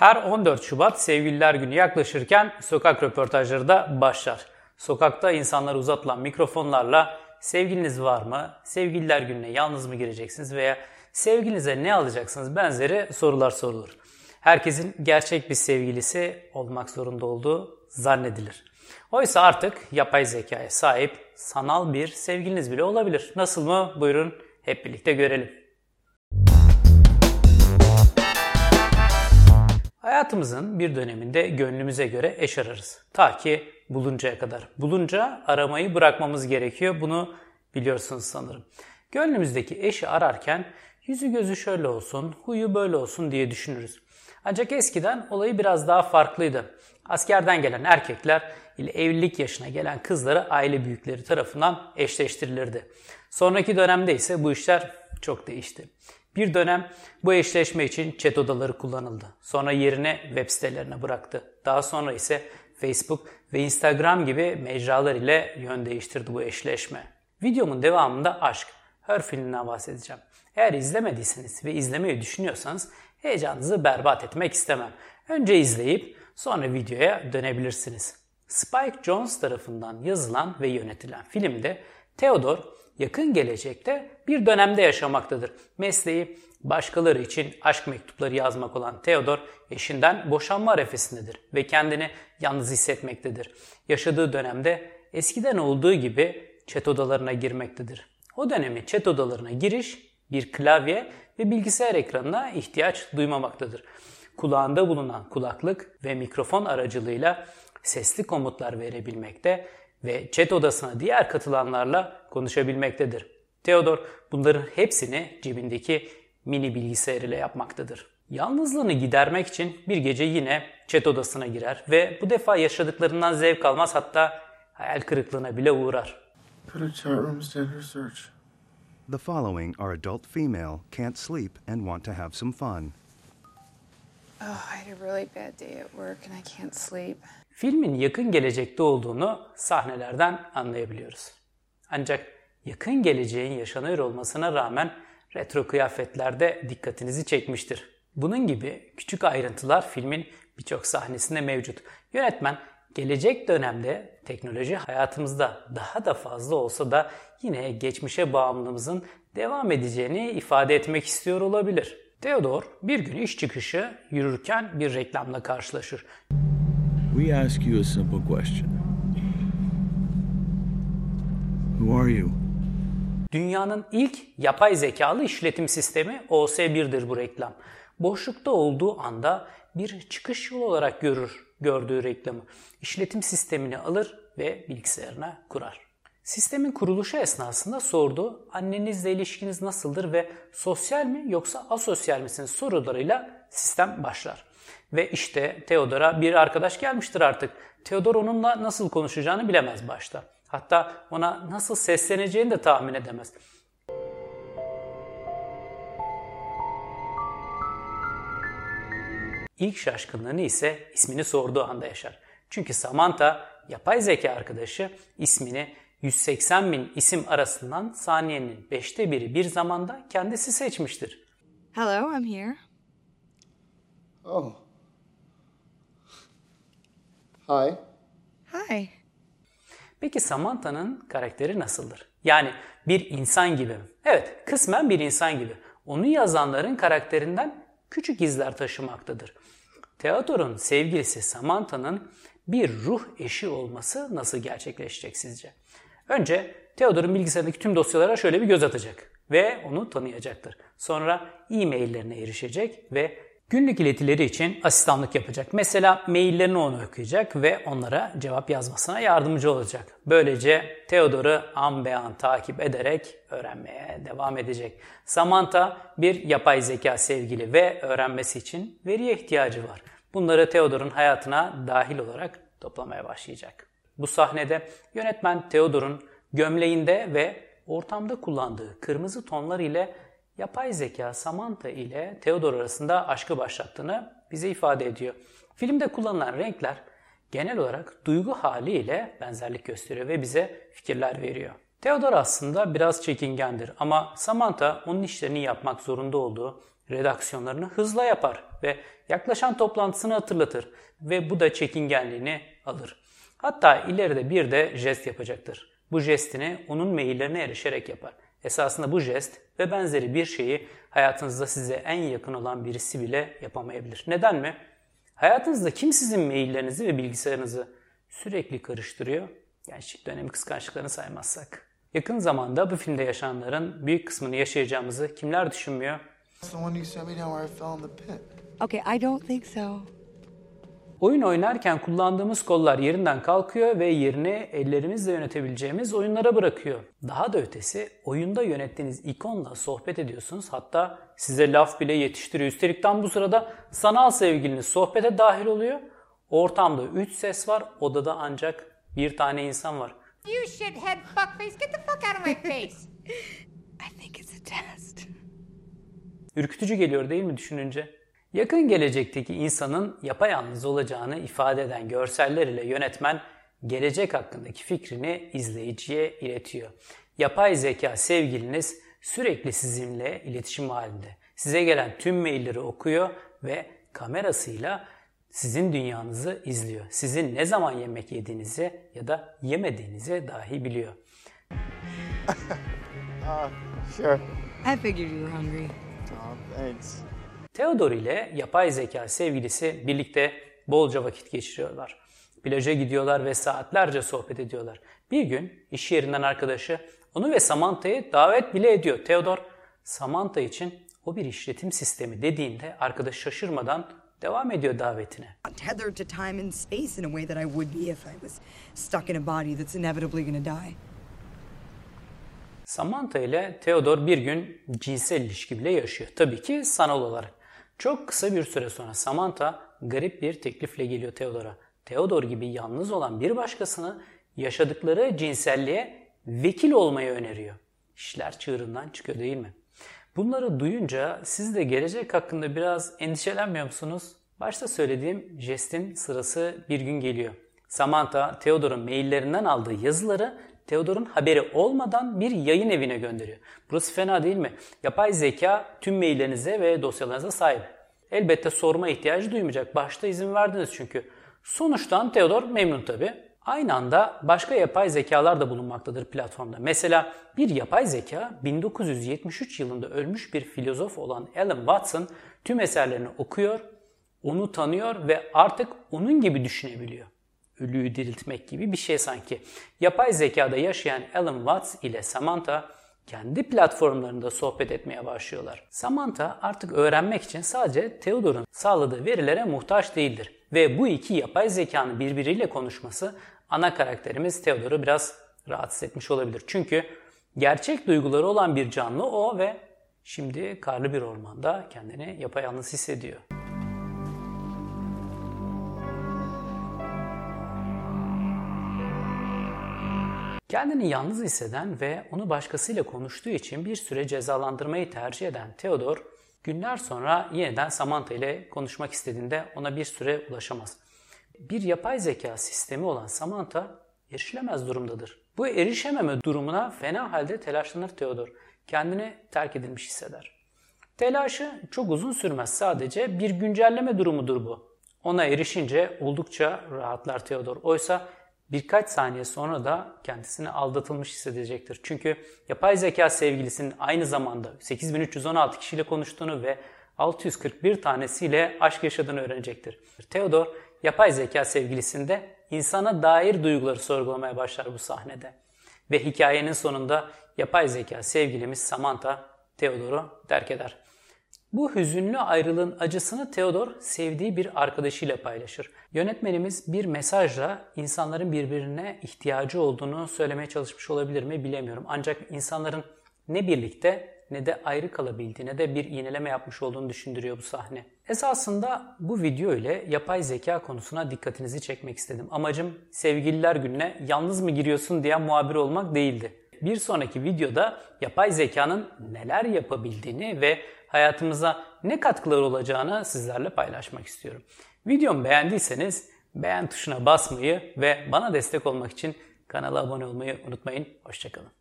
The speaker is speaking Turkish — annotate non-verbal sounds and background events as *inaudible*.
Her 14 Şubat Sevgililer Günü yaklaşırken sokak röportajları da başlar. Sokakta insanlara uzatılan mikrofonlarla sevgiliniz var mı, sevgililer gününe yalnız mı gireceksiniz veya sevgilinize ne alacaksınız benzeri sorular sorulur. Herkesin gerçek bir sevgilisi olmak zorunda olduğu zannedilir. Oysa artık yapay zekaya sahip sanal bir sevgiliniz bile olabilir. Nasıl mı? Buyurun hep birlikte görelim. Hayatımızın bir döneminde gönlümüze göre eş ararız. Ta ki buluncaya kadar. Bulunca aramayı bırakmamız gerekiyor. Bunu biliyorsunuz sanırım. Gönlümüzdeki eşi ararken yüzü gözü şöyle olsun, huyu böyle olsun diye düşünürüz. Ancak eskiden olayı biraz daha farklıydı. Askerden gelen erkekler ile evlilik yaşına gelen kızları aile büyükleri tarafından eşleştirilirdi. Sonraki dönemde ise bu işler çok değişti. Bir dönem bu eşleşme için chat odaları kullanıldı. Sonra yerine web sitelerine bıraktı. Daha sonra ise Facebook ve Instagram gibi mecralar ile yön değiştirdi bu eşleşme. Videomun devamında aşk, Her filminden bahsedeceğim. Eğer izlemediyseniz ve izlemeyi düşünüyorsanız heyecanınızı berbat etmek istemem. Önce izleyip sonra videoya dönebilirsiniz. Spike Jones tarafından yazılan ve yönetilen filmde Theodore yakın gelecekte bir dönemde yaşamaktadır. Mesleği başkaları için aşk mektupları yazmak olan Theodor eşinden boşanma arefesindedir ve kendini yalnız hissetmektedir. Yaşadığı dönemde eskiden olduğu gibi chat odalarına girmektedir. O dönemi chat odalarına giriş bir klavye ve bilgisayar ekranına ihtiyaç duymamaktadır. Kulağında bulunan kulaklık ve mikrofon aracılığıyla sesli komutlar verebilmekte ve chat odasına diğer katılanlarla konuşabilmektedir. Theodor bunların hepsini cebindeki mini bilgisayar ile yapmaktadır. Yalnızlığını gidermek için bir gece yine chat odasına girer ve bu defa yaşadıklarından zevk almaz hatta hayal kırıklığına bile uğrar. Chat. The following are adult female, can't sleep, and want to have some fun. Oh, I had a really bad day at work and I can't sleep. Filmin yakın gelecekte olduğunu sahnelerden anlayabiliyoruz. Ancak yakın geleceğin yaşanıyor olmasına rağmen retro kıyafetlerde dikkatinizi çekmiştir. Bunun gibi küçük ayrıntılar filmin birçok sahnesinde mevcut. Yönetmen gelecek dönemde teknoloji hayatımızda daha da fazla olsa da yine geçmişe bağımlılığımızın devam edeceğini ifade etmek istiyor olabilir. Theodor bir gün iş çıkışı yürürken bir reklamla karşılaşır. We ask you a simple question Who are you? Dünyanın ilk yapay zekalı işletim sistemi OS1'dir bu reklam. Boşlukta olduğu anda bir çıkış yolu olarak görür gördüğü reklamı. İşletim sistemini alır ve bilgisayarına kurar. Sistemin kuruluşu esnasında sordu annenizle ilişkiniz nasıldır ve sosyal mi yoksa asosyal misiniz sorularıyla sistem başlar. Ve işte Theodor'a bir arkadaş gelmiştir artık. Theodor onunla nasıl konuşacağını bilemez başta. Hatta ona nasıl sesleneceğini de tahmin edemez. İlk şaşkınlığını ise ismini sorduğu anda yaşar. Çünkü Samantha yapay zeka arkadaşı ismini 180 bin isim arasından saniyenin beşte biri bir zamanda kendisi seçmiştir. Hello, I'm here. Oh. Hi. Hi. Peki Samantha'nın karakteri nasıldır? Yani bir insan gibi mi? Evet, kısmen bir insan gibi. Onu yazanların karakterinden küçük izler taşımaktadır. Theodor'un sevgilisi Samantha'nın bir ruh eşi olması nasıl gerçekleşecek sizce? Önce Theodor'un bilgisayarındaki tüm dosyalara şöyle bir göz atacak ve onu tanıyacaktır. Sonra e-maillerine erişecek ve Günlük iletileri için asistanlık yapacak. Mesela maillerini onu okuyacak ve onlara cevap yazmasına yardımcı olacak. Böylece Theodor'u an be an takip ederek öğrenmeye devam edecek. Samantha bir yapay zeka sevgili ve öğrenmesi için veriye ihtiyacı var. Bunları Theodor'un hayatına dahil olarak toplamaya başlayacak. Bu sahnede yönetmen Theodor'un gömleğinde ve ortamda kullandığı kırmızı tonlar ile yapay zeka Samantha ile Theodor arasında aşkı başlattığını bize ifade ediyor. Filmde kullanılan renkler genel olarak duygu haliyle benzerlik gösteriyor ve bize fikirler veriyor. Theodor aslında biraz çekingendir ama Samantha onun işlerini yapmak zorunda olduğu redaksiyonlarını hızla yapar ve yaklaşan toplantısını hatırlatır ve bu da çekingenliğini alır. Hatta ileride bir de jest yapacaktır. Bu jestini onun maillerine erişerek yapar. Esasında bu jest ve benzeri bir şeyi hayatınızda size en yakın olan birisi bile yapamayabilir. Neden mi? Hayatınızda kim sizin maillerinizi ve bilgisayarınızı sürekli karıştırıyor? Gençlik dönemi kıskançlıklarını saymazsak. Yakın zamanda bu filmde yaşananların büyük kısmını yaşayacağımızı kimler düşünmüyor? Okay, I don't think so. Oyun oynarken kullandığımız kollar yerinden kalkıyor ve yerini ellerimizle yönetebileceğimiz oyunlara bırakıyor. Daha da ötesi oyunda yönettiğiniz ikonla sohbet ediyorsunuz. Hatta size laf bile yetiştiriyor. Üstelik tam bu sırada sanal sevgiliniz sohbete dahil oluyor. Ortamda 3 ses var, odada ancak bir tane insan var. You shithead fuckface, get the fuck out of my face! *laughs* I think it's a test. Ürkütücü geliyor değil mi düşününce? Yakın gelecekteki insanın yapayalnız olacağını ifade eden görseller ile yönetmen gelecek hakkındaki fikrini izleyiciye iletiyor. Yapay zeka sevgiliniz sürekli sizinle iletişim halinde. Size gelen tüm mailleri okuyor ve kamerasıyla sizin dünyanızı izliyor. Sizin ne zaman yemek yediğinizi ya da yemediğinizi dahi biliyor. *laughs* Sure. I figured you were hungry. Oh, thanks. Theodor ile yapay zeka sevgilisi birlikte bolca vakit geçiriyorlar. Plaja gidiyorlar ve saatlerce sohbet ediyorlar. Bir gün iş yerinden arkadaşı onu ve Samantha'yı davet bile ediyor. Theodor, Samantha için o bir işletim sistemi dediğinde arkadaş şaşırmadan devam ediyor davetine. Tethered to time and space in a way that I would be if I was stuck in a body that's inevitably gonna die. Samantha ile Theodor bir gün cinsel ilişki bile yaşıyor. Tabii ki sanal olarak. Çok kısa bir süre sonra Samantha garip bir teklifle geliyor Theodor'a. Theodor gibi yalnız olan bir başkasını yaşadıkları cinselliğe vekil olmayı öneriyor. İşler çığırından çıkıyor değil mi? Bunları duyunca siz de gelecek hakkında biraz endişelenmiyor musunuz? Başta söylediğim jestin sırası bir gün geliyor. Samantha, Theodor'un maillerinden aldığı yazıları Theodor'un haberi olmadan bir yayın evine gönderiyor. Burası fena değil mi? Yapay zeka tüm maillerinize ve dosyalarınıza sahip. Elbette sorma ihtiyacı duymayacak. Başta izin verdiniz çünkü. Sonuçtan Theodor memnun tabi. Aynı anda başka yapay zekalar da bulunmaktadır platformda. Mesela bir yapay zeka 1973 yılında ölmüş bir filozof olan Alan Watson tüm eserlerini okuyor, onu tanıyor ve artık onun gibi düşünebiliyor ölüyü diriltmek gibi bir şey sanki. Yapay zekada yaşayan Alan Watts ile Samantha kendi platformlarında sohbet etmeye başlıyorlar. Samantha artık öğrenmek için sadece Theodor'un sağladığı verilere muhtaç değildir. Ve bu iki yapay zekanın birbiriyle konuşması ana karakterimiz Theodor'u biraz rahatsız etmiş olabilir. Çünkü gerçek duyguları olan bir canlı o ve şimdi karlı bir ormanda kendini yapayalnız hissediyor. Kendini yalnız hisseden ve onu başkasıyla konuştuğu için bir süre cezalandırmayı tercih eden Theodor, günler sonra yeniden Samantha ile konuşmak istediğinde ona bir süre ulaşamaz. Bir yapay zeka sistemi olan Samantha erişilemez durumdadır. Bu erişememe durumuna fena halde telaşlanır Theodor. Kendini terk edilmiş hisseder. Telaşı çok uzun sürmez sadece bir güncelleme durumudur bu. Ona erişince oldukça rahatlar Theodor. Oysa birkaç saniye sonra da kendisini aldatılmış hissedecektir. Çünkü yapay zeka sevgilisinin aynı zamanda 8316 kişiyle konuştuğunu ve 641 tanesiyle aşk yaşadığını öğrenecektir. Theodor yapay zeka sevgilisinde insana dair duyguları sorgulamaya başlar bu sahnede. Ve hikayenin sonunda yapay zeka sevgilimiz Samantha Theodor'u terk eder. Bu hüzünlü ayrılığın acısını Theodor sevdiği bir arkadaşıyla paylaşır. Yönetmenimiz bir mesajla insanların birbirine ihtiyacı olduğunu söylemeye çalışmış olabilir mi bilemiyorum. Ancak insanların ne birlikte ne de ayrı kalabildiğine de bir iğneleme yapmış olduğunu düşündürüyor bu sahne. Esasında bu video ile yapay zeka konusuna dikkatinizi çekmek istedim. Amacım sevgililer gününe yalnız mı giriyorsun diyen muhabir olmak değildi. Bir sonraki videoda yapay zekanın neler yapabildiğini ve hayatımıza ne katkıları olacağını sizlerle paylaşmak istiyorum. Videomu beğendiyseniz beğen tuşuna basmayı ve bana destek olmak için kanala abone olmayı unutmayın. Hoşçakalın.